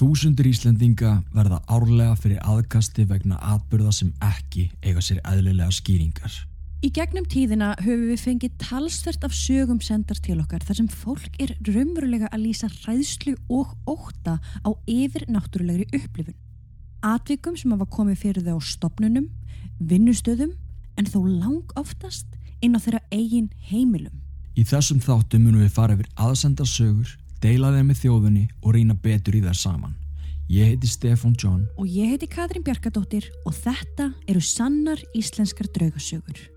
Þúsundur Íslendinga verða árlega fyrir aðkasti vegna atbyrða sem ekki eiga sér eðlilega skýringar. Í gegnum tíðina höfum við fengið talsvert af sögum sendar til okkar þar sem fólk er raunverulega að lýsa hræðslu og óta á yfir náttúrulegri upplifun. Atvikum sem hafa komið fyrir þau á stopnunum, vinnustöðum en þó lang oftast inn á þeirra eigin heimilum. Í þessum þáttum munum við fara yfir aðsenda sögur, deila þeim með þjóðunni og reyna betur í þær saman. Ég heiti Stefan John Og ég heiti Katrín Bjarkadóttir og þetta eru sannar íslenskar draugasögur.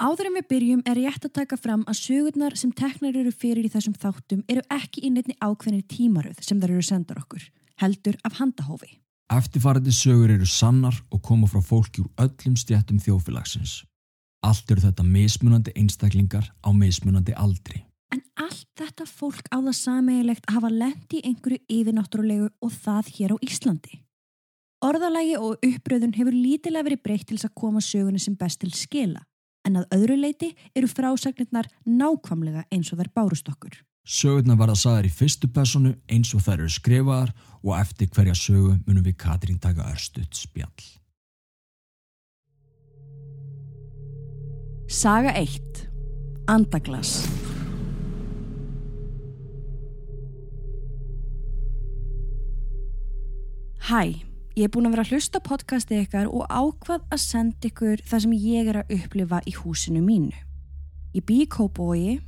Áður en við byrjum er rétt að taka fram að sögurnar sem teknar eru fyrir í þessum þáttum eru ekki í nefni ákveðinni tímaröð sem þær eru sendar okkur, heldur af handahófi. Eftirfarandi sögur eru sannar og koma frá fólki úr öllum stjættum þjófélagsins. Allt eru þetta mismunandi einstaklingar á mismunandi aldri. En allt þetta fólk á það sameigilegt að hafa lendi einhverju yfirnáttúrulegu og það hér á Íslandi. Orðalagi og uppröðun hefur lítilega verið breytt til þess að koma sögunni sem best til skila, en að öðru leiti eru frásagnirnar nákvamlega eins og þær bárust okkur. Sögurnar verða sagðar í fyrstu personu eins og þær eru skrifaðar og eftir hverja sögu munum við Katrín taka örstuðt spjall. Saga 1. Andaglas Hæ, ég er búin að vera að hlusta podcastið ykkar og ákvað að senda ykkur það sem ég er að upplifa í húsinu mínu. Ég bý í Kópói,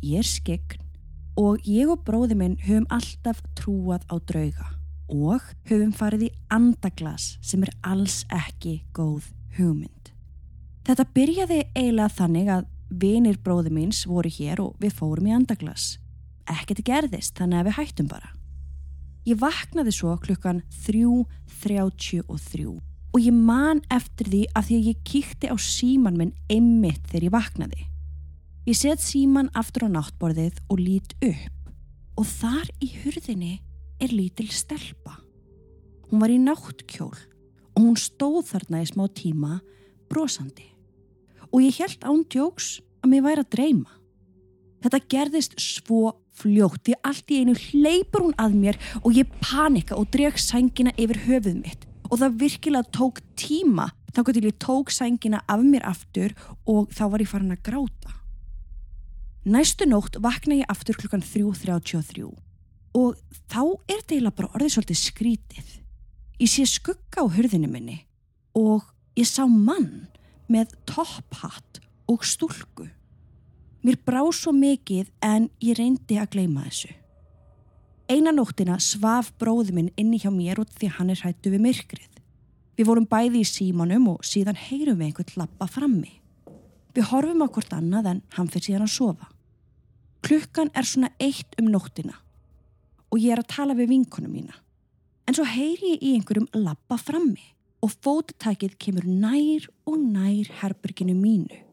ég er skegn og ég og bróði minn höfum alltaf trúað á drauga og höfum farið í andaglas sem er alls ekki góð hugmynd. Þetta byrjaði eiginlega þannig að vinir bróði míns voru hér og við fórum í andaglas. Ekkert gerðist þannig að við hættum bara. Ég vaknaði svo klukkan 3.33 og ég man eftir því að því að ég kíkti á síman minn einmitt þegar ég vaknaði. Ég set síman aftur á náttborðið og lít upp og þar í hurðinni er lítil stelpa. Hún var í náttkjól og hún stóð þarna í smá tíma brosandi og ég held án djóks að mér væri að dreyma. Þetta gerðist svo fljótt því allt í einu hleypur hún að mér og ég panika og dreg sængina yfir höfuð mitt og það virkilega tók tíma þá gott ég tók sængina af mér aftur og þá var ég farin að gráta. Næstu nótt vakna ég aftur klukkan 3.33 og þá er eiginlega bara orðið svolítið skrítið. Ég sé skugga á hurðinu minni og ég sá mann með topphatt og stúlku. Mér brá svo mikið en ég reyndi að gleima þessu. Eina nóttina svaf bróði minn inni hjá mér út því hann er hættu við myrkrið. Við vorum bæði í símanum og síðan heyrum við einhvern lappa frammi. Við horfum á hvort annað en hann fyrir síðan að sofa. Klukkan er svona eitt um nóttina og ég er að tala við vinkonu mína. En svo heyri ég í einhverjum lappa frammi og fótutækið kemur nær og nær herberginu mínu.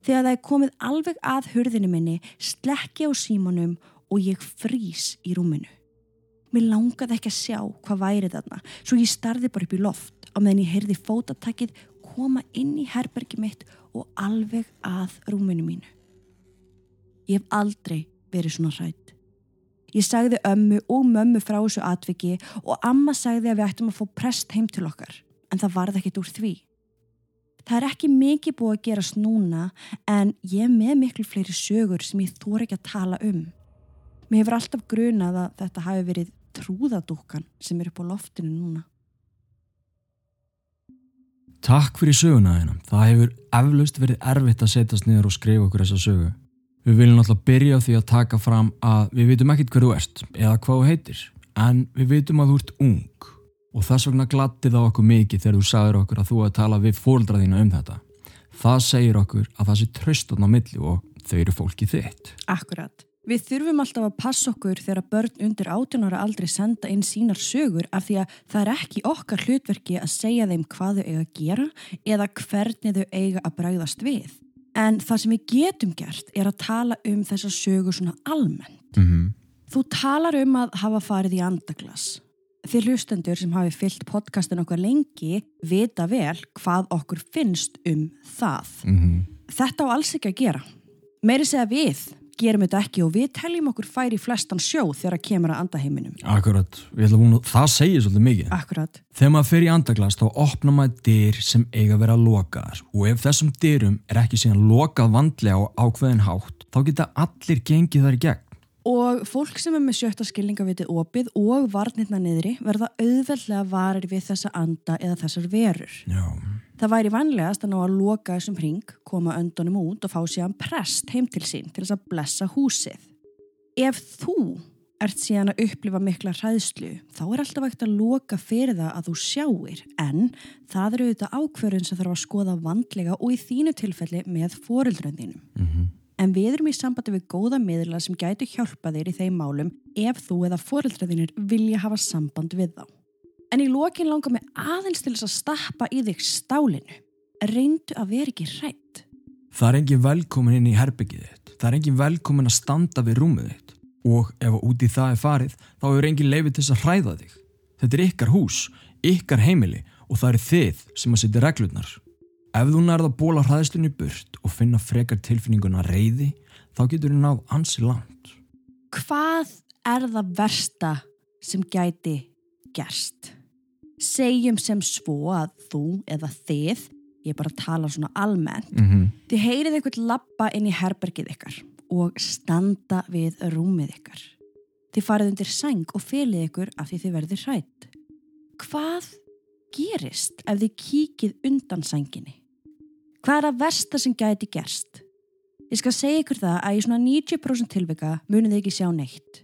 Þegar það er komið alveg að hurðinu minni, slekki á símanum og ég frýs í rúminu. Mér langaði ekki að sjá hvað væri þarna, svo ég starði bara upp í loft á meðan ég heyrði fótatakið koma inn í herbergi mitt og alveg að rúminu mínu. Ég hef aldrei verið svona hrætt. Ég sagði ömmu og mömmu frá þessu atviki og amma sagði að við ættum að fá prest heim til okkar, en það varði ekkit úr því. Það er ekki mikið búið að gerast núna en ég er með miklu fleiri sögur sem ég þór ekki að tala um. Mér hefur alltaf grunað að þetta hafi verið trúðadúkan sem er upp á loftinu núna. Takk fyrir söguna þennum. Það hefur eflaust verið erfitt að setjast niður og skrifa okkur þessa sögu. Við viljum náttúrulega byrja á því að taka fram að við vitum ekkit hver þú ert eða hvað þú heitir en við vitum að þú ert ung og þess vegna glatti það okkur mikið þegar þú sagður okkur að þú að tala við fóldra þína um þetta. Það segir okkur að það sé tröstan á milli og þau eru fólkið þitt. Akkurat. Við þurfum alltaf að passa okkur þegar börn undir 18 ára aldrei senda inn sínar sögur af því að það er ekki okkar hlutverki að segja þeim hvað þau eiga að gera eða hvernig þau eiga að bræðast við. En það sem við getum gert er að tala um þessa sögur svona almennt. Mm -hmm. Þú talar um að hafa farið í andaglas. Þið hlustendur sem hafi fyllt podcastin okkar lengi vita vel hvað okkur finnst um það. Mm Þetta á alls ekki að gera. Meiri segja við gerum þetta ekki og við teljum okkur færi flestan sjó þegar að kemur að andaheiminum. Akkurat, að það segir svolítið mikið. Akkurat. Þegar maður fer í andaglast þá opnar maður dyr sem eiga að vera lokaðar og ef þessum dyrum er ekki síðan lokað vandlega á ákveðin hátt þá geta allir gengið þar í gegn. Og fólk sem er með sjötta skilningavitið opið og varnirna niðri verða auðveldlega varir við þessa anda eða þessar verur. Já, Það væri vanlegast að ná að loka þessum hring, koma öndunum út og fá síðan prest heim til sín til þess að blessa húsið. Ef þú ert síðan að upplifa mikla hræðslu, þá er alltaf hægt að loka fyrir það að þú sjáir, en það eru auðvitað ákverðun sem þarf að skoða vandlega og í þínu tilfelli með foreldröndinum. mm En við erum í sambandi við góða miðla sem gætu hjálpa þér í þeim málum ef þú eða foreldröðinir vilja hafa samband við þá. En í lokin langar mig aðeins til þess að stappa í þig stálinu. Reyndu að vera ekki hrætt. það er engin velkomin inn í herbyggið þitt. Það er engin velkomin að standa við rúmið þitt. Og ef út í það er farið, þá er engin leifið til þess að hræða þig. Þetta er ykkar hús, ykkar heimili og það er þið sem að setja reglurnar. Ef þú nærða að bóla hræðslunni burt og finna frekar tilfinninguna reyði, þá getur þú náð ansi langt. Hvað er það versta sem gæti gerst? Segjum sem svo að þú eða þið, ég bara tala svona almennt, Mm -hmm. Þið heyrið eitthvað lappa inn í herbergið ykkar og standa við rúmið ykkar. Þið farið undir sæng og fylið ykkur af því þið verðið hrætt. Hvað gerist ef þið kíkið undan sænginni? Hvað er að versta sem gæti gerst? Ég skal segja ykkur það að í svona 90% tilvika munið þið ekki sjá neitt.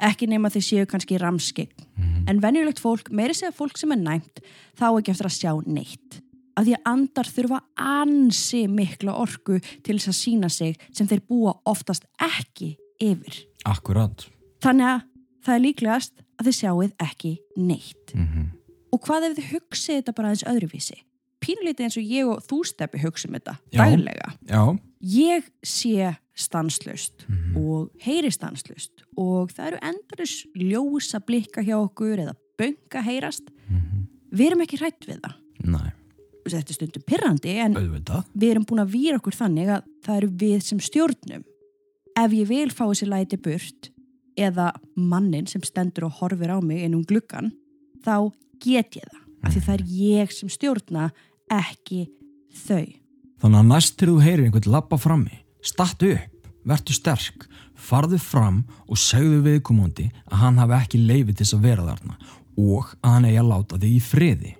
Ekki nema þið séu kannski ramskign. En venjulegt fólk, meiri segja fólk sem er næmt, þá ekki eftir að sjá neitt. Af því að andar þurfa ansi mikla orku til þess að sína sig sem þeir búa oftast ekki yfir. Akkurat. Þannig að það er líklegast að þið sjáuð ekki neitt. Mm Og hvað ef þið hugsið þetta bara aðeins öðruvísi? Pínulítið eins og ég og þú steppi hugsum þetta Já. daglega. Já. Ég sé stanslust Mhm. og heyri stanslust og það eru endurins ljósa blikka hjá okkur eða bönga heyrast. Mhm. Við erum ekki hrætt við það. Næ, Þetta er stundum pirrandi en auðvitað. við erum búin að výra okkur þannig að það eru við sem stjórnum. Ef ég vil fá þessi læti burt eða mannin sem stendur og horfir á mig inn um gluggan, þá get ég það. Af því það er ég sem stjórna, ekki þau. Þannig að næst til þú heyrir einhvern lappa frammi, stattu upp, vertu sterk, farðu fram og segðu viðkomandi að hann hafi ekki leifi til þess að vera þarna og að hann eigi að láta þig í friði.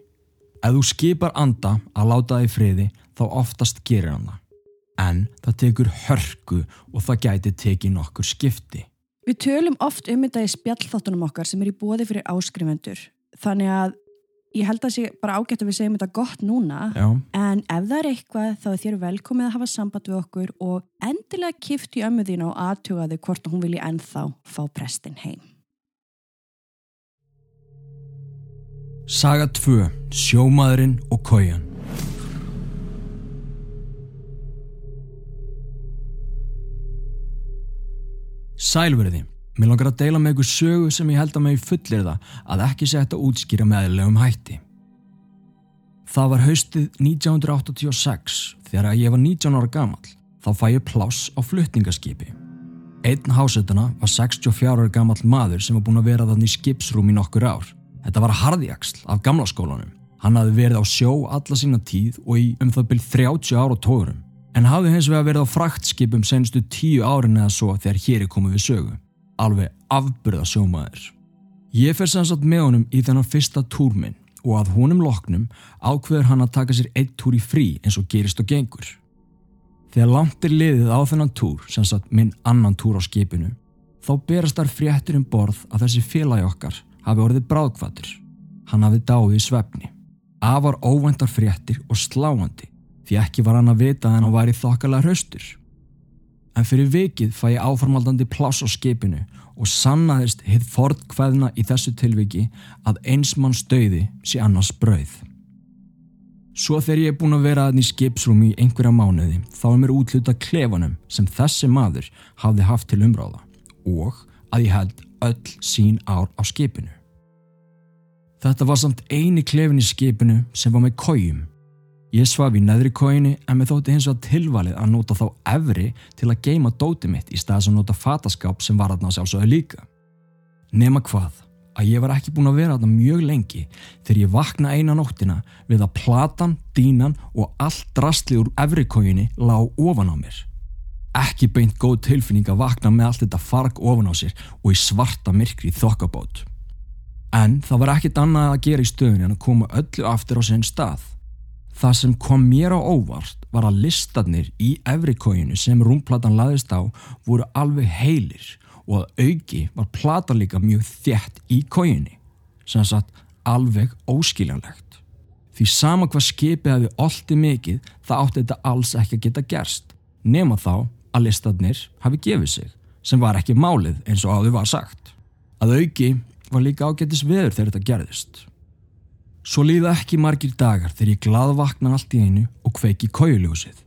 Ef þú skipar anda að láta þig í friði, þá oftast gerir hann það. En það tekur hörku og það gæti tekið nokkur skipti. Við tölum oft um þetta í spjallþáttunum okkar sem er í bóði fyrir áskrifendur. Þannig að ég held að sé bara ágætt að við segjum þetta gott núna. Já, En ef það er eitthvað þá er þér velkomið að hafa samband við okkur og endilega kift í ömmu þín og aðtugaðu hvort hún vilji ennþá fá prestin heim. Saga 2. Sjómaðurinn og kójan. Sælverði. Mér langar að deila með ykkur sögu sem ég held að mig fullir það að ekki sé þetta útskýra með eðlilegum hætti. Það var haustið 1986 þegar ég var 19 ára gamall. Þá fæ ég pláss á flutningaskipi. Einn hásetana var 64 ára gamall maður sem var búin að vera þannig í skipsrúm í nokkur ár. Þetta var harðjaksl af gamla skólanum. Hann hafði verið á sjó alla sína tíð og í um það byrð 30 ára tórum. En hafði hins vegar verið á fraktskipum senstu 10 árin eða svo þegar hér er komið við sögu. Alveg afburða sjómaður. Ég fer sannsagt með honum í þennan fyrsta túr minn og að honum loknum ákveður hann að taka sér eitt túr í frí eins og gerist og gengur. Þegar langt er liðið á þennan túr, sem sagt minn annan túr á skipinu, þá berast þar fréttir um borð að þessi félagi okkar hafi orðið bráðkvatur. Hann hafi dáið í svefni. Afar óvæntar fréttir og sláandi því ekki var hann að vita að hann væri þokkalega hraustur. En fyrir vikið fæ ég áformaldandi pláss á skipinu og sannaðist hið fortkveðna í þessu tilviki að eins mann stöði sé annars brauð. Svo þegar ég er búin að vera aðeins í skipsrúmi í einhverja mánuði þá er mér útluta klefanum sem þessi maður hafði haft til umráða og að ég held öll sín ár á skipinu. Þetta var samt eini klefin í skipinu sem var með kójum. Ég svaf í neðri kójini en með þótti hins vegar tilvalið að nota þá efri til að geima dóti mitt í stað sem nota fataskáp sem var aðná sjálfsögðu líka. Nema hvað, að ég var ekki búin að vera aðna mjög lengi þegar ég vakna eina nóttina við að platan, dínan og allt drastli úr efri kójini lág ofan á mér. Ekki beint góð tilfinning að vakna með allt þetta farg ofan á sér og í svarta myrkri þokkabót. En það var ekkit annað að gera í stöðunni en að koma öllu aftur á sinn stað. Það sem kom mér á óvart var að listatnir í efrikóinu sem rúmplatan laðist á voru alveg heilir og að auki var plata líka mjög þjætt í kóinu, sem satt alveg óskiljanlegt. Því sama hvað skipið hefði olti mikið það átti þetta alls ekki að geta gerst, nema þá að listatnir hafi gefið sig, sem var ekki málið eins og áður var sagt. Að auki var líka ágættis veður þegar þetta gerðist. Svo líða ekki margir dagar þegar ég gladvakna allt í einu og kveiki kójuljósið.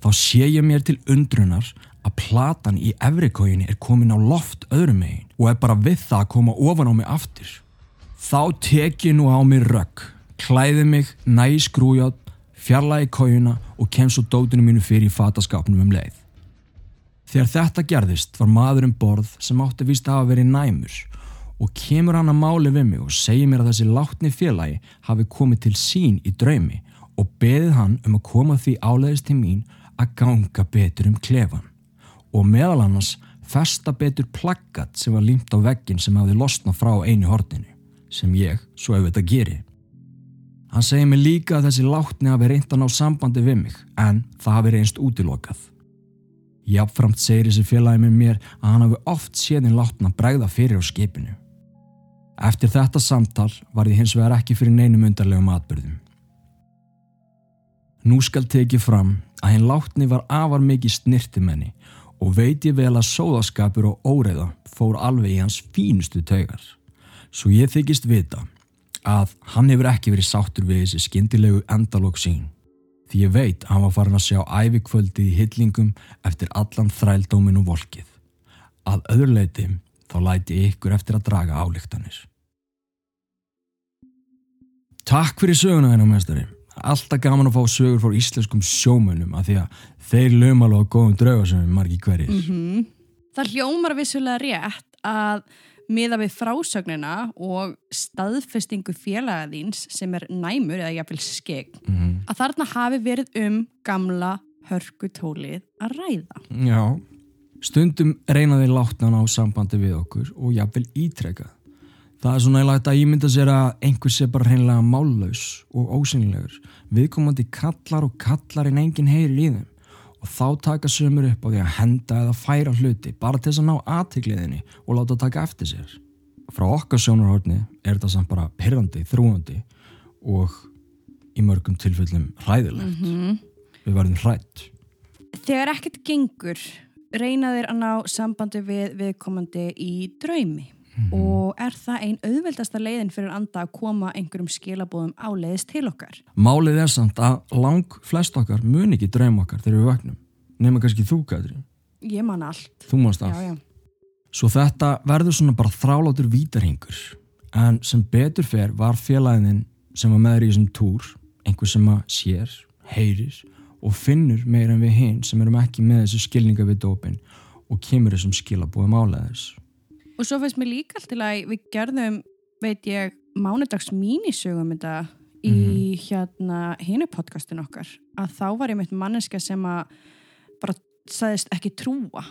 Þá sé ég mér til undrunar að platan í efrikójunni er komin á loft öðrum megin og er bara við það að koma ofan á mig aftur. Þá tek ég nú á mig rögg, klæði mig, næ skrújátt, fjarlægi kójuna og kem svo dótinu mínu fyrir í fataskápnum um leið. Þegar þetta gerðist var maður um borð sem átti vist að hafa verið næmur og kemur hann að máli við mig og segir mér að þessi látni félagi hafi komið til sín í draumi og beðið hann um að koma því áleiðist til mín að ganga betur um klefan og meðal annars festa betur plaggat sem var límt á veggin sem hafi losnað frá einu hortinu sem ég svo auðvitað geri. Hann segir mig líka að þessi látni hafi reynd að ná sambandi við mig en það hafi reynst útilokað. Jáfnframt segir þessi félagi með mér að hann hafi oft séðin látna bregða fyrir á skipinu. Eftir þetta samtal var ég hins vegar ekki fyrir neinum undarlegum atbyrðum. Nú skal tekið fram að hinn látni var afar mikið snirtimenni og veit ég vel að sóðaskapur og óreiða fór alveg í hans fínustu taugar. Svo ég þykist vita að hann hefur ekki verið sáttur við þessi skindilegu endalók sín. Því ég veit að hann var farin að sjá ævikvöldi í hyllingum eftir allan þrældómin og volkið. Að öðruleiti þá læti ykkur eftir að draga álíktanir. Takk fyrir söguna þennan mestari. Alltaf gaman að fá sögur fór íslenskum sjómönnum af því að þeir lögum alveg á góðum draugasöfum margi hverjir. Mm -hmm. Það hljómar vissulega rétt að miða við frásögnina og staðfestingu félagaðins sem er næmur eða jáfnvel skegg Mm -hmm. að þarna hafi verið um gamla hörkutólið að ræða. Já, stundum reynaði látnan á sambandi við okkur og jafnvel ítrekað. Það er svona eiginlega að ímynda sér að einhver sé bara hreinlega mállaus og ósynlegur. Viðkomandi kallar og kallar en enginn heyrir í þeim og þá taka sömur upp á því að henda eða færa hluti bara til þess að ná aðtikliðinni og láta taka eftir sér. Frá okkar sjónarhórni er þetta samt bara pyrrandi, þrúandi og í mörgum tilfellum hræðilegt. -hmm. Við verðum hrætt. Þegar ekkert gengur reynaðir að ná sambandi við viðkomandi í draumi og er það ein auðveldasta leiðin fyrir anda að koma einhverjum skilabóðum áleiðis til okkar. Málið er samt að lang flest okkar mun ekki drauma okkar þegar við vaknum. Nefnum kannski þú, Katrín. Ég man allt. Þú Já, allt. já. Svo þetta verður svona bara þrálátur vítarhingur. En sem betur fer var félaginin sem var með þér í þessum túr, einhver sem að sér, heyrir og finnur meira en við hinn sem erum ekki með þessu skilninga við dópin og kemur þessum skilabóðum áleiðis. Og svo finnst mér líka alltaf að við gerðum, veit ég, mánudags mínisögum þetta í hérna hinu podcastin okkar. Að þá var ég meitt manneska sem að bara sagðist ekki trúa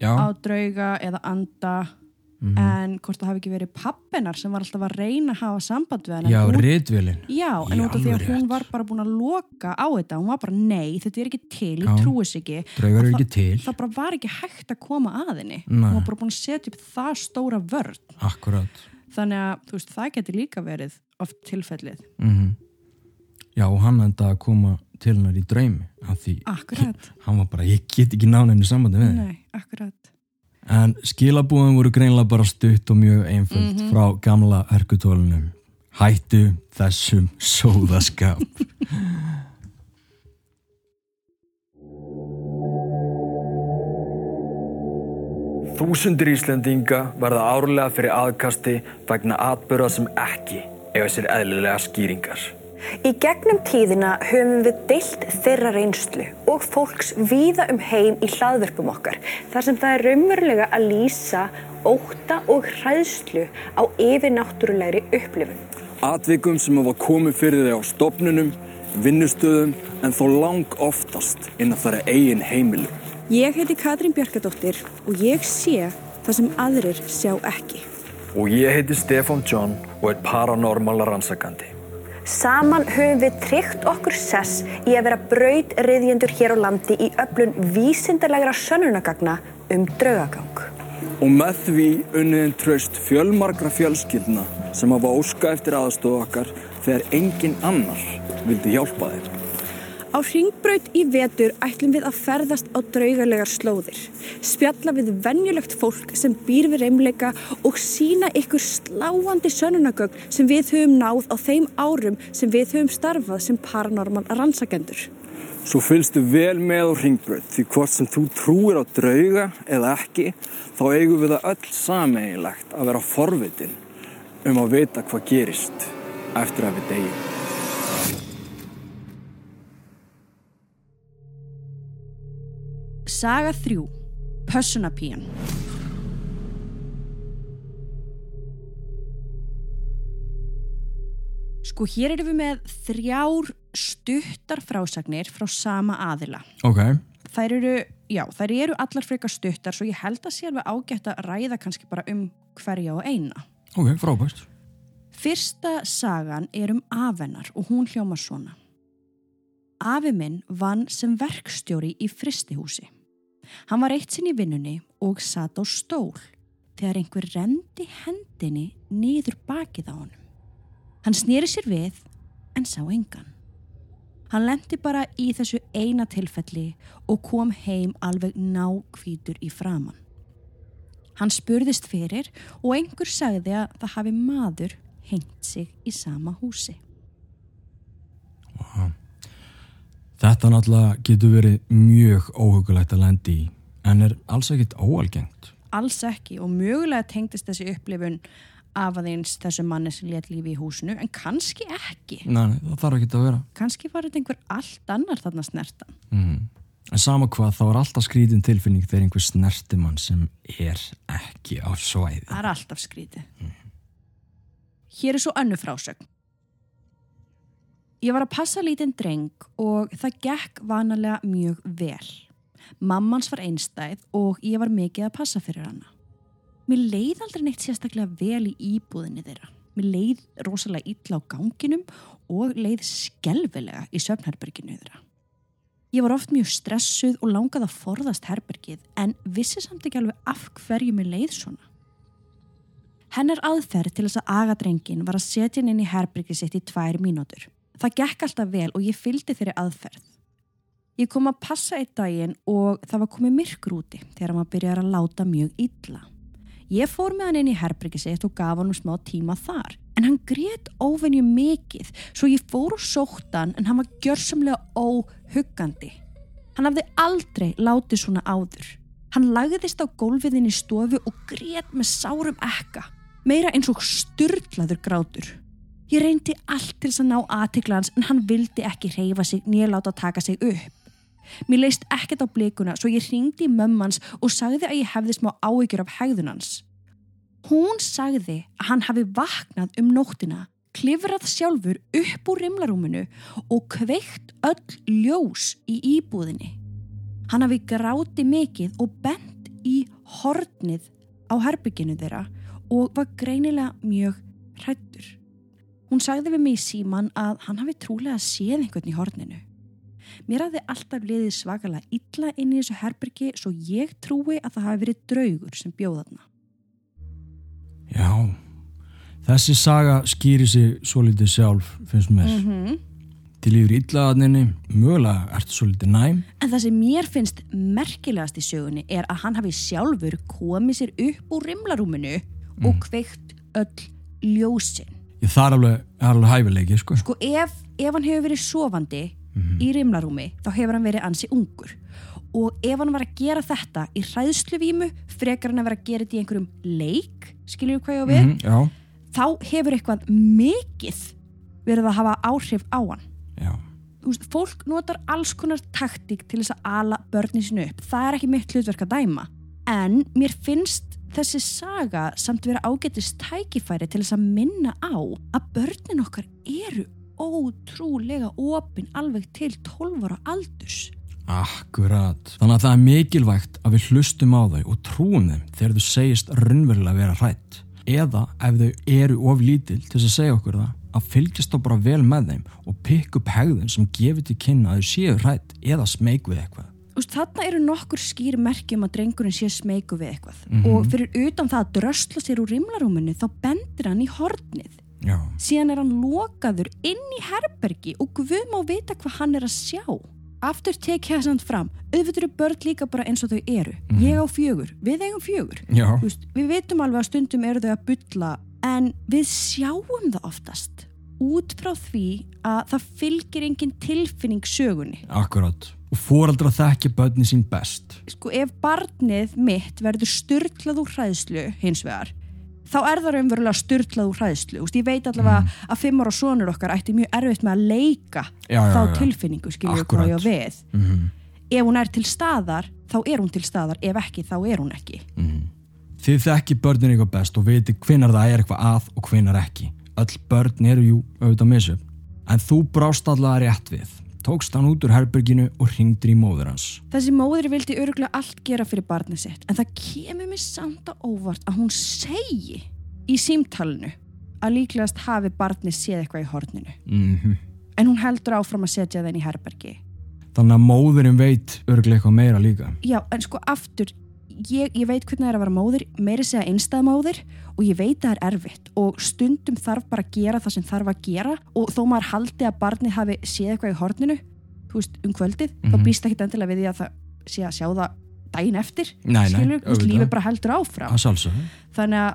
Já, á drauga eða anda mhm. en hvort það hafi ekki verið pappinar sem var alltaf að reyna að hafa samband við hann. já ritvélin. Já, en út af því að hún var bara búin að loka á þetta, hún var bara nei, þetta er ekki til, ég Já. trúi þess ekki Draugar eru ekki til. það bara var ekki hægt að koma að henni hún var bara búin að setja upp það stóra vörn Akkurat. þannig að þú veist, það geti líka verið oft tilfellið. Mm Já, og hann enda að koma til hennar í Því Akkurat, hann var bara, ég get ekki nána henni sambandi við henni. En skilabúðum voru greinlega bara stutt og mjög einföld Mhm. frá gamla örkutólunum. Hættu þessum sóðaskap. Þúsundir Íslendinga verða árlega fyrir aðkasti vegna atbyrða sem ekki eiga sér eðlilega skýringar. Í gegnum tíðina höfum við deilt þeirra reynslu og fólks víða um heim í hlaðverpum okkar þar sem það er raunverulega að lýsa óta og hræðslu á yfirnáttúrulegri upplifun. Atvikum sem hafa komið fyrir þig á stopnunum, vinnustöðum en þó lang oftast innan þar eigin heimilu. Ég heiti Katrín Bjarkadóttir og ég sé það sem aðrir sjá ekki. Og ég heiti Stefan John og er paranormala rannsakandi. Saman höfum við tryggt okkur sess í að vera braudriðjendur hér á landi í öflun vísindarlegra sönnunagagna um draugagang. Og með því unniðin tröst fjölmargra fjölskyldna sem hafa óska eftir aðstofu okkar þegar engin annar vildi hjálpa þeim. Á hringbraut í vetur ætlum við að ferðast á draugarlegar slóðir, spjalla við vennjulegt fólk sem býr við reymleika og sína ykkur sláandi sönunagögn sem við höfum náð á þeim árum sem við höfum starfað sem paranormal rannsakendur. Svo fylgstu vel með á hringbraut því hvort sem þú trúir á drauga eða ekki, þá eigum við það öll sameigilegt að vera forvitin um að vita hvað gerist eftir að við degjum. Saga 3. Pössunapíjan Sko hér erum við með þrjár stuttar frásagnir frá sama aðila. Ok, Þær eru, já, þær eru allar frekar stuttar svo ég held að sé alveg ágætt að ræða kannski bara um hverja og eina. ok, frábært. Fyrsta sagan er um afennar og hún hljómar svona. Afi minn vann sem verkstjóri í fristihúsi. Hann var eitt sinn í vinnunni og satt á stól þegar einhver rendi hendinni niður bakið á honum. Hann snýri sér við en sá engan. Hann lendi bara í þessu eina tilfelli og kom heim alveg nákvítur í framann. Hann spurðist fyrir og einhver sagði að það hafi maður hengt sig í sama húsi. Þetta náttúrulega getur verið mjög óhugulegt að lendi í, en er alls ekkit óalgengt. Alls ekki og mögulega tengdist þessi upplifun af aðeins þessu manni sem let lífi í húsinu en kannski ekki. Nei, það þarf ekki að vera. Kannski var þetta einhver allt annar þarna snertan. Mm. En sama hvað, þá er alltaf skrítin tilfinning þegar einhver snertimann sem er ekki á svæði. Það er alltaf skrítið. Hér er svo önnu frásögn. Ég var að passa lítinn dreng og það gekk vanalega mjög vel. Mammans var einstæð og ég var mikið að passa fyrir hana. Mér leið aldrei neitt sérstaklega vel í íbúðinni þeirra. Mér leið rosalega illa á ganginum og leið skelvilega í söfnherberginu þeirra. Ég var oft mjög stressuð og langað að forðast herbergið en vissi samt ekki alveg af hverju mér leið svona. Hennar aðferð til þess að aga drengin var að setja hann inn í herbergið sitt í tvær mínútur. Það gekk alltaf vel og ég fylgdi þeirri aðferð. Ég kom að passa eitt daginn og það var komið myrkur úti þegar maður byrjar að láta mjög illa. Ég fór með hann inn í herbergið sitt og gaf hann um smá tíma þar. En hann grét óvenju mikið svo ég fór og sótt hann en hann var gjörsamlega óhuggandi. Hann hafði aldrei látið svona áður. Hann lagðist á gólfiðin í stofu og grét með sárum ekka. Meira eins og styrlaður grátur. Ég reyndi allt til þess að ná aðtiklans en hann vildi ekki reyfa sig nýja láta taka sig upp. Mér leist ekkert á blikuna svo ég ringdi í mömmans og sagði að ég hefði smá áhyggjur af hegðunans. Hún sagði að hann hafi vaknað um nóttina, klifrað sjálfur upp úr rimlarúminu og kveikt öll ljós í íbúðinni. Hann hafi gráti mikið og bent í hornið á herbygginu þeirra og var greinilega mjög hrættur. Hún sagði við mig í síman að hann hafi trúlega séð einhvern í horninu. Mér hafði alltaf liðið svakalega illa inn í þessu herbyrgi svo ég trúi að það hafi verið draugur sem bjóða þarna. Já, þessi saga skýri sig svo litið sjálf, finnst mér. -hmm. Til yfir illaðaninni, mögulega ertu svo litið næm. En það sem mér finnst merkilegast í sögunni er að hann hafi sjálfur komið sér upp úr rimlarúminu og kveikt öll ljósin. Ég þar alveg, er alveg hæfileiki, sko. Sko ef, ef hann hefur verið sofandi í rimlarúmi þá hefur hann verið ansi ungur. Og ef hann var að gera þetta í hræðsluvímu frekar hann að vera að gera þetta í einhverjum leik skiljum við hvað ég á við Mhm, Já, þá hefur eitthvað mikið verið að hafa áhrif á hann. Já, fólk notar alls konar taktík til þess að ala börnin sinu upp. Það er ekki mitt hlutverk að dæma. En mér finnst þessi saga samt vera ágætist tækifæri til þess að minna á að börnin okkar eru ótrúlega opin alveg til 12 ára aldurs akkurat. Þannig að það er mikilvægt að við hlustum á þau og trúum þeim þegar þau segist raunverulega vera hrætt. Eða ef þau eru of lítil til þess að segja okkur það, að fylgjast þá bara vel með þeim og pikk upp hegðun sem gefur til kynna að þau séu hrætt eða smeg við eitthvað. Þarna eru nokkur skýr merkjum að drengurinn sé smeyku við eitthvað. Mhm. og fyrir utan það að drösla sér úr rimlarúminu þá bendir hann í hornið. Já, síðan er hann lokaður inn í herbergi og guð má vita hvað hann er að sjá. Aftur tek ég þessand fram. Auðvitað eru börn líka bara eins og þau eru. Ég á fjögur, við eigum fjögur. Veist, við vitum alveg að stundum eru þau að bylla en við sjáum það oftast út frá því að það fylgir engin tilfinning sögunni. Akkurat. Og fóraldra þekkja börni sín best. sko ef barnið mitt verður styrlað úr hræðslu hins vegar þá er það raunverulega styrlað úr hræðslu Úst, ég veit allavega að fimm ára sonur okkar ætti mjög erfitt með að leika Já, já, þá já. tilfinningu skilju Akkurat. hvað ég á við Mm ef hún er til staðar þá er hún til staðar ef ekki þá er hún ekki Þið þekki börnin eitthvað best og viti hvenar það er eitthvað að og hvenar ekki. Öll börn eru jú auðvitað misjöf. En þú brást allavega rétt við. Tókst hann út úr herberginu og ringdir í móður hans. þessi móður vildi öruglega allt gera fyrir barnið sitt en það kemur mér samt á óvart að hún segi í símtalinu að líklegast hafi barnið séð eitthvað í horninu Mm en hún heldur áfram að setja þenn í herbergi Þannig að móðurinn veit örglega eitthvað meira líka. Já, en sko aftur, ég, ég veit hvernig það er að vera móðir, meiri segja einstæða móðir og ég veit það er erfitt og stundum þarf bara að gera það sem þarf að gera og þó maður haldi að barnið hafi séð eitthvað í horninu, þú veist, um kvöldið, þá Mhm. býst ekki endilega við því að það sé að sjá það daginn eftir, skilur, lífið bara heldur áfram. Þannig að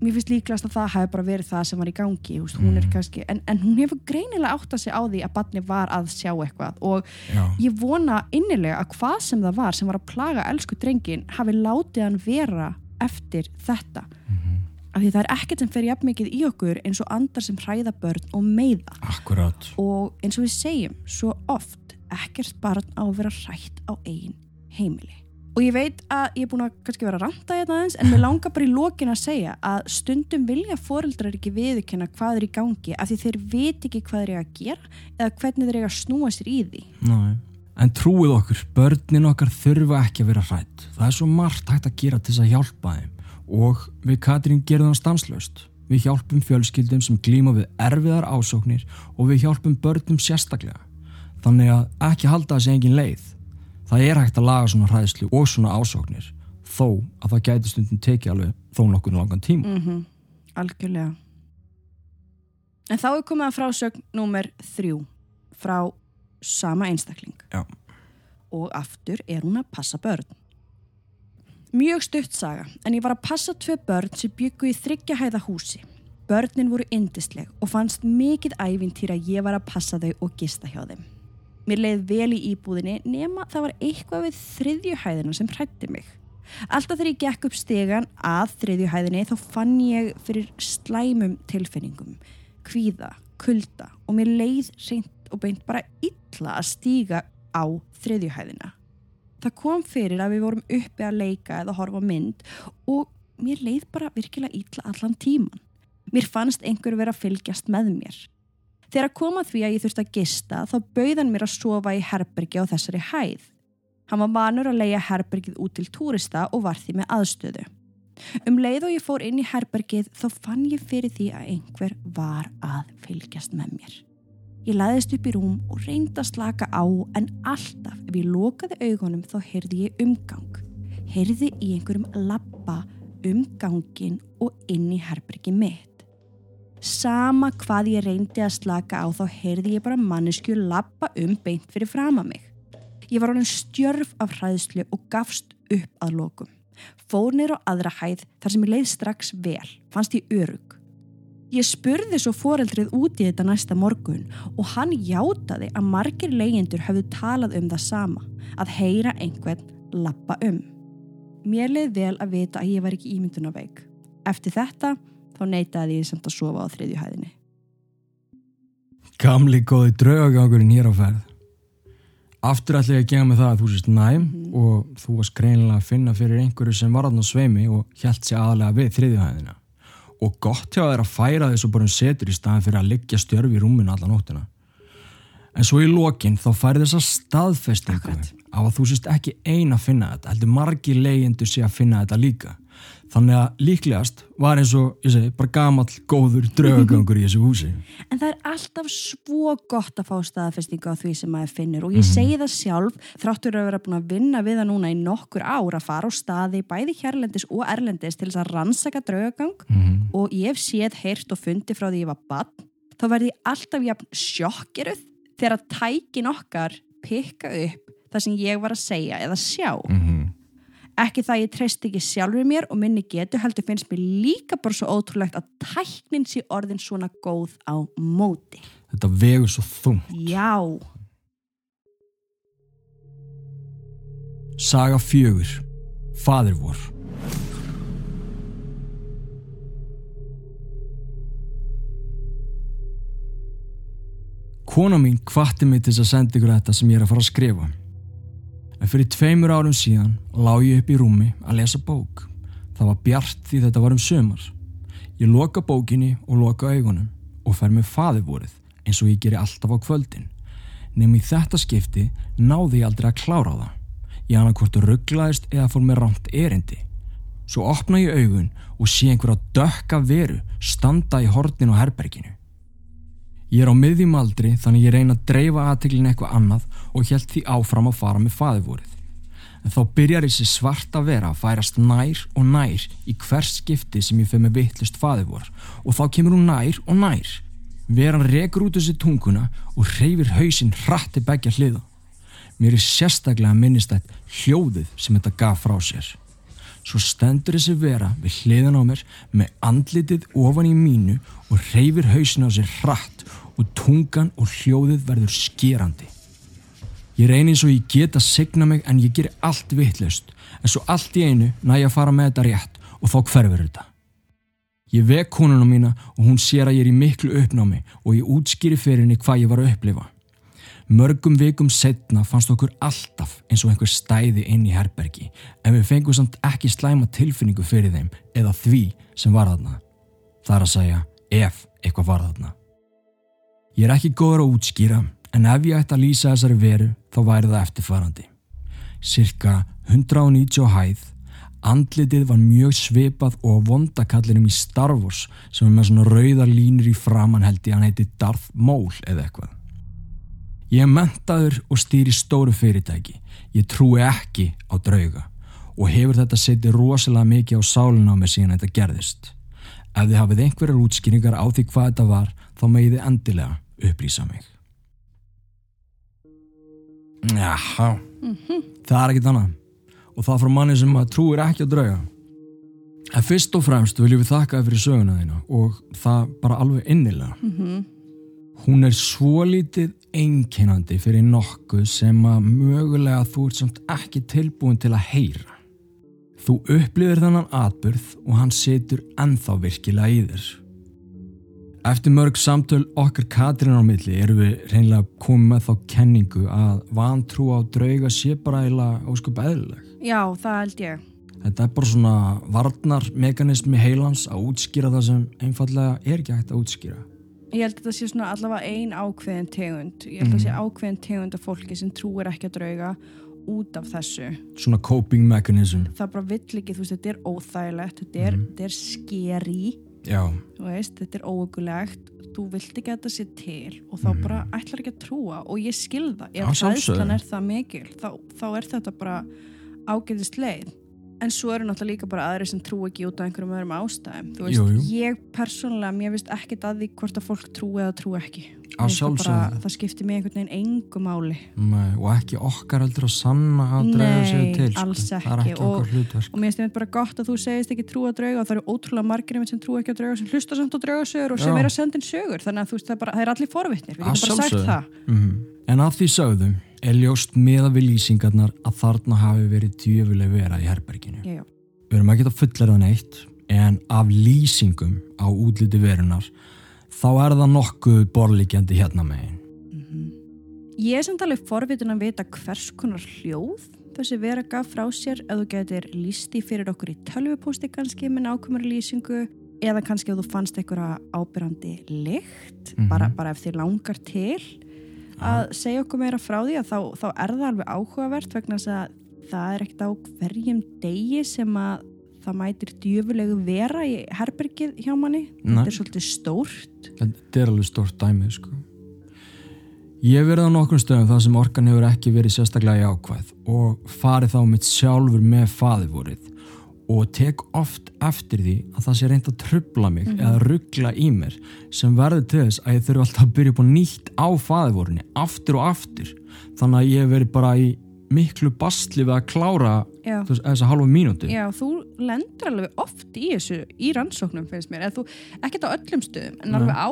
mér finnst líklegast að það hafi bara verið það sem var í gangi, veist, hún er kannski, en, en hún hefur greinilega átt að sig á því að barnið var að sjá eitthvað og Já. ég vona innilega að hvað sem það var sem var að plaga elsku drengin hafi látið hann vera eftir þetta. Af því það er ekkert sem fer jafn mikið í okkur eins og andar sem hræða börn og meiða. Akkurat. og eins og við segjum svo oft ekkert barn á að vera hrætt á eigin heimili og ég veit að ég er búin að kannski vera að ranta hérna aðeins en mér langar bara í lokin að segja að stundum vilja foreldrar ekki viðurkenna hvað er í gangi af því þeir veit ekki hvað þeir eiga að gera eða hvernig þeir eiga að snúa sér í því Nei. En trúið okkur, börnin okkar þurfa ekki að vera hrætt. Það er svo margt hægt að gera til þess að hjálpa þeim. Og við Katrín gerum það stanslaust. Við hjálpum fjölskyldum sem glíma við erfiðar ásóknir og við hjálpum börnum sérstaklega. Þannig að ekki halda þessi engin leið. Það er hægt að laga svona hræðslu og svona ásóknir þó að það gæti stundum tekið alveg þó nokkur langan tíma. mm Algjörlega. En þá er komið að frásögn númer þrjú frá sama einstakling. Já. og aftur er hún að passa börn. Mjög stutt saga en ég var að passa tvö börn sem byggu í þryggja hæða húsi. Börnin voru yndisleg og fannst mikið ævintýra að ég var að passa þau og gista hjá þeim Mér leið vel í íbúðinni nema það var eitthvað við þriðju hæðina sem hrætti mig Alltaf þegar ég gekk upp stegan að þriðju hæðinni þá fann ég fyrir slæmum tilfinningum, kvíða, kulda og mér leið reynd og beint bara illa að stíga á þriðju hæðina. Það kom fyrir að við vorum uppi að leika eða horfa mynd og mér leið bara virkilega illa allan tíman. Mér fannst einhver vera að fylgjast með mér. Þegar að koma því að ég þurfti að gista þá bauðan mér að sofa í herbergi á þessari hæð. Hann var vanur að leia herbergið út til túrista og var því með aðstöðu. Um leið og ég fór inn í herbergið þá fann ég fyrir því að einhver var að fylgjast með mér. Ég laðist upp í rúm og reyndi að slaka á en alltaf ef ég lokaði augunum þá heyrði ég umgang. Heyrði í einhverjum labba um gangin og inn í herbergi mitt. Sama hvað ég reyndi að slaka á þá heyrði ég bara mannesku labba um beint fyrir frama mig. Ég var honin stjörf af hræðslu og gafst upp að lokum. Fór neyr á aðra hæð þar sem ég leið strax vel, fannst ég örug. Ég spurði svo foreldrið út í þetta næsta morgun og hann játaði að margir leyendur hafðu talað um það sama, að heyra einhvern lappa um. Mér leið vel að vita að ég var ekki ímyndunaveik. Eftir þetta þá neytaði ég samt að sofa á þriðju hæðinni. Gamli góði draugagangurinn hér á ferð. Aftur ætla ég að gema með það að þú sést næm og þú varst greinilega að finna fyrir einhverju sem var aðná sveimi og hjælt sér aðalega við þriðjuhæðina. Og gott hjá þér að færa þessu bara um setur í staðin fyrir að liggja stjörfi í rúminu alla nóttina. En svo í lokin þá færi þessa staðfestingu Akkurat. á að þú sést ekki ein að finna þetta, heldur margi leyendur sé að finna þetta líka. Þannig að líklegast var eins og, ég segi, bara gamall góður draugagangur í þessu húsi. En það er alltaf svo gott að fá staðfestingu á því sem maður finnur. Og ég segi það sjálf þráttur að vera búin að vinna við það núna í nokkur ár að fara á staði bæði hérlendis og erlendis til þess að rannsaka draugagang. Og ég hef séð, heyrt og fundi frá því ég var bann þá verði ég alltaf jafn sjokkiruð þegar að tækin okkar pikka upp það sem ég var að segja eða sjá ekki það ég treyst ekki sjálfur mér og minni getu heldur finnst mér líka bara svo ótrúlegt að tæknin sé orðin svona góð á móti Þetta vegur svo þung. Já, Saga fjögur. Fadir vor. Kona mín hvatti mig til að senda ykkur þetta sem ég er að fara að skrifa. En fyrir tveimur árum síðan lá ég upp í rúmi að lesa bók. Það var bjart því þetta var um sömar. Ég loka bókinni og loka augunum og fer með faðivorið eins og ég geri alltaf á kvöldin. Nefn í þetta skipti náði ég aldrei að klára það. Ég hana hvort rugglaðist eða fór með rámt erindi. Svo opna ég augun og sé einhverja dökka veru standa í hornin á herberginu. Ég er á miðjum aldri þannig ég reyna að dreifa aðteglin eitthvað annað og held því áfram að fara með faðivorið. En þá byrjar þessi svarta vera að færast nær og nær í hvers skipti sem ég fyrir með vittlust faðivor og þá kemur hún nær og nær. Veran rekur út þessi tunguna og reyfir hausinn hratti begja hliða. Mér er sérstaklega minnistætt hljóðið sem þetta gaf frá sér. Svo stendur þessi vera við hliðan á mér með andlitið ofan í mínu og reyfir hausin á sér hratt og tungan og hljóðið verður skerandi. Ég reyni eins og ég get að signa mig en ég gerir allt vittlust en svo allt í einu næ ég að fara með þetta rétt og þá hverfur þetta. Ég vek konuna mína og hún sér að ég er í miklu uppnámi og ég útskýri fyrir henni hvað ég var að upplifa. Mörgum vikum setna fannst okkur alltaf eins og einhver stæði inn í herbergi en við fengum samt ekki slæma tilfinningu fyrir þeim eða því sem var þarna. Það er að segja ef eitthvað var þarna. Ég er ekki góður að útskýra en ef ég ætti að lýsa þessari veru þá væri það eftirfarandi. Cirka 190 á hæð, andlitið var mjög svipað og vondakallinum í Star Wars sem er með svona rauðar línur í framann held ég að hann heiti Darth Maul eða eitthvað. Ég er mentaður og stýri stóru fyrirtæki. Ég trúi ekki á drauga og hefur þetta setið rosalega mikið á sálinu á mig síðan þetta gerðist. Ef þið hafið einhverjar útskýringar á því hvað þetta var, þá megið þið endilega upplýsa mig. Jaha, það er ekkit annað. Og það frá manni sem trúir ekki á drauga. En fyrst og fremst viljum við þakka þér fyrir söguna þína og það bara alveg innilega. Hún er svolítið einkennandi fyrir nokkuð sem að mögulega þú ert samt ekki tilbúin til að heyra. Þú upplifir þennan atbyrð og hann situr ennþá virkilega í þér. Eftir mörg samtöl okkar Katrín á milli erum við reynilega komið með þá kenningu að vantrú á drauga sé bara eiginlega óskup eðlileg. já, það held ég. Þetta er bara svona varnarmekanismi heilans að útskýra það sem einfallega er ekki hægt að útskýra. Ég held að þetta sé svona allavega ein ákveðin tegund. Ég held að það sé ákveðin tegund af fólki sem trúir ekki að drauga út af þessu. Svona coping mechanism. Það bara vill ekki, þú veist, þetta er óþægilegt, þetta er, þetta er skeri, þetta er óögulegt, þú vilt ekki að þetta sé til og þá bara ætlar ekki að trúa og ég skil það. Já, Ef hræðslan er það mikil, þá, þá er þetta bara ágæðist leið. En svo eru náttúrulega líka bara aðri sem trú ekki út af einhverjum öðrum ástæðum. Þú veist, Jú, jú. ég persónulega, mér veist ekkert að því hvort að fólk trú eða trú ekki. Það sjálfsögðu. það skiptir mig einhvern veginn engu máli Nei, og ekki okkar heldur að sanna að drauga Nei, til sko. alls ekki. ekki Og- og mér finnst bara gott að þú segist ekki trúa drauga og það eru ótrúlega margir sem trúa ekki á drauga sem hlusta samt á draugasögur og sem Já. er að senda inn sögur þannig að veist það, er bara, það er allir forvitnir við Að getum bara sagt það Mhm. En að því sögðum er ljóst meða við lýsingarnar að þarna hafi verið djöfuleg vera í herberginu. já, já. Við erum ekki að fullera neitt en af lýsingum á útliti verunar þá er það nokkuð borlíkjandi hérna megin. ég er samt alveg forvitin að vita hvers konar hljóð þessi vera gaf frá sér ef þú getur lísti fyrir okkur í tölvupósti kannski með nákvæmur lýsingu eða kannski ef þú fannst einhverja ábyrrandi lykt Mhm. bara, bara ef þið langar til að segja okkur meira frá því að þá, þá er það alveg áhugavert vegna að það er ekkert á hverjum degi sem að það mætir djöfulegu vera í herbergið hjá manni Nei. þetta er svolítið stórt Þetta er alveg stórt dæmið sko. Ég hef verið á nokkrum stöðum þar sem orkan hefur ekki verið sérstaklega jákvæð og farið þá mitt sjálfur með faðivorið og tek oft eftir því að það sé reynd að trubla mig eða ruggla í mér sem verður til þess að ég þurfi alltaf að byrja upp á nýtt á faðivorinni aftur og aftur. Þannig að ég hef verið bara í miklu bastli við að klára veist, þessa halva mínútu. Já, þú lendur alveg oft í þessu í rannsóknum finnst mér, þú, ekkert á öllum stöðum en Nei. alveg á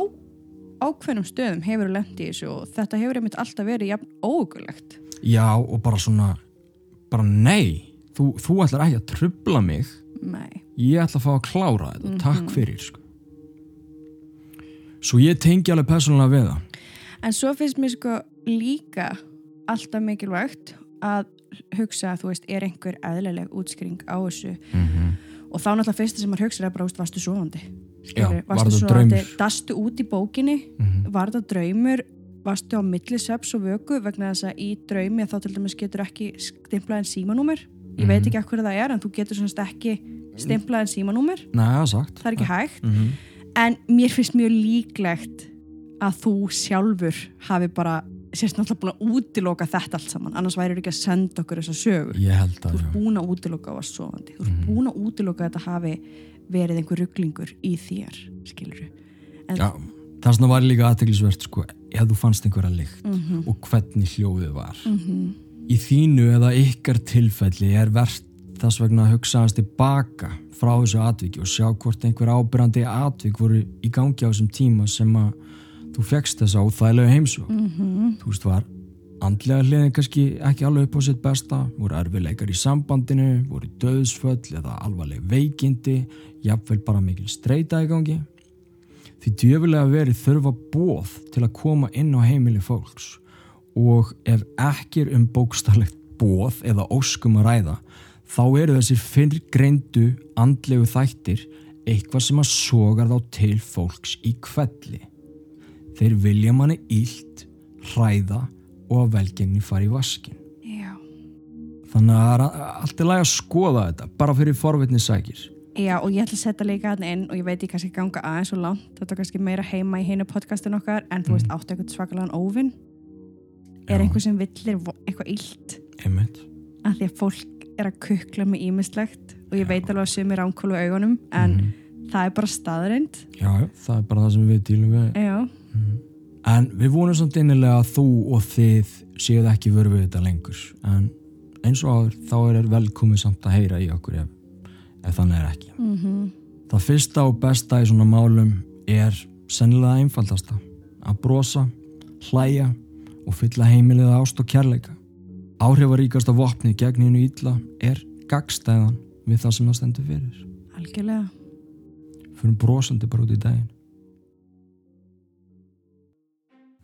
ákveðnum stöðum hefur þú lendið í þessu og þetta hefur einmitt alltaf verið jafn óugulegt Já og bara svona bara nei, þú, þú ætlar ekki að trubla mig. Nei, ég ætla að fá að klára þetta, takk fyrir sko. svo ég tengi alveg persónulega við það. En svo finnst mér sko líka alltaf mikilvægt að hugsa að þú veist, er einhver eðlileg útskring á þessu? Og þá náttúrulega fyrsta sem maður hugsa er bara, þú veist, varstu sofandi? Já, var varstu draumur? dastu út í bókinni? Mhm. var þetta draumur? Varstu á millisveps og vöku vegna þess að í draumi þá til dæmis getur ekki stimplað en símanúmer ég veit ekki hvað það er en þú getur semst ekki stimplað en símanúmer. Það er er ekki hægt. Mhm. en mér finnst mjög líklegt að þú sjálfur hafi bara sérst náttúrulega búin að útiloka þetta allt saman. Annars væri ekki að senda okkur þessa sögur Ég held þú ert búin að útiloka á að sofandi. Þú ert Mhm. búin að útiloka að þetta hafi verið einhver rugglingur í þér skilur en, já Það sem var líka aðteglisvert sko, ef þú fannst einhverja lykt Mhm. og hvernig hljóðið var í þínu eða ykkar tilfelli er verðt þess vegna að hugsa hans tilbaka frá þessu atviki og sjá hvort einhver ábyrrandi atvik voru í gangi á þessum tíma sem að þú fegst þessa óþægilegu heimsók Mhm. þú veist var andlega hliðin kannski ekki alveg upp á sitt besta voru erfileikar í sambandinu voru döðsföll eða alvarleg veikindi jafnvel bara mikil streyta í gangi. Því djöfulega verið þurfa bóð til að koma inn á heimili fólks og ef ekki er um bókstarlegt bóð eða óskum að ræða þá eru þessir fyrrgreindu andlegu þættir eitthvað sem að sogar þá til fólks í kvelli þeir vilja manni ílt hræða og að velgengni fari í vaskin já. þannig að það er allt í lagi að skoða þetta bara fyrir forvitni sækir. Já og ég ætla að setja líka hann inn og ég veit ég kannski ganga aðeins og langt þetta er kannski meira heima í hinu podcastin okkar en þú veist áttu eitthvað svakalega óvinn er Já. einhver sem villir eitthvað illt. Einmitt. Að því að fólk er að kukla með ímislegt og ég veit alveg að sumir ánkólu augunum en það er bara staðreind já, já, það er bara það sem við dýlum við. Já, en við vonum samt innilega að þú og þið séuð ekki vörðu við þetta lengur. En eins og áður þá er velkomið samt að heyra í okkur ef, ef þannig er ekki. Mm það fyrsta og besta í svona málum er sennilega einfaldasta. Að brosa, hlæja og fylla heimilið ást og kærleika. Áhrifaríkasta vopnið gegn hennu ítla er gagstæðan við það sem það stendur fyrir. Algjörlega. Fyrir brosandi bara út í daginn.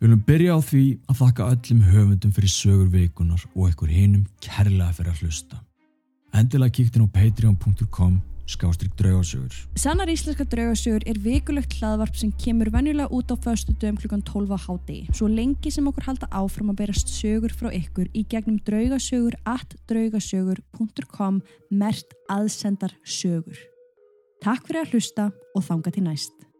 Við viljum byrja á því að þakka öllum höfundum fyrir sögur vikunar og einhver hinum kærlega fyrir að hlusta. Endilega kíktin á patreon.com skástrík draugarsögur. Sannar íslenska draugasögur er vikulegt hlaðvarp sem kemur venjulega út á föstu dögum klukkan 12 á hádegi. Svo lengi sem okkur halda áfram að berast sögur frá ykkur í gegnum draugasögur at draugasögur.com mert aðsendar sögur. Takk fyrir að hlusta og þanga til næst.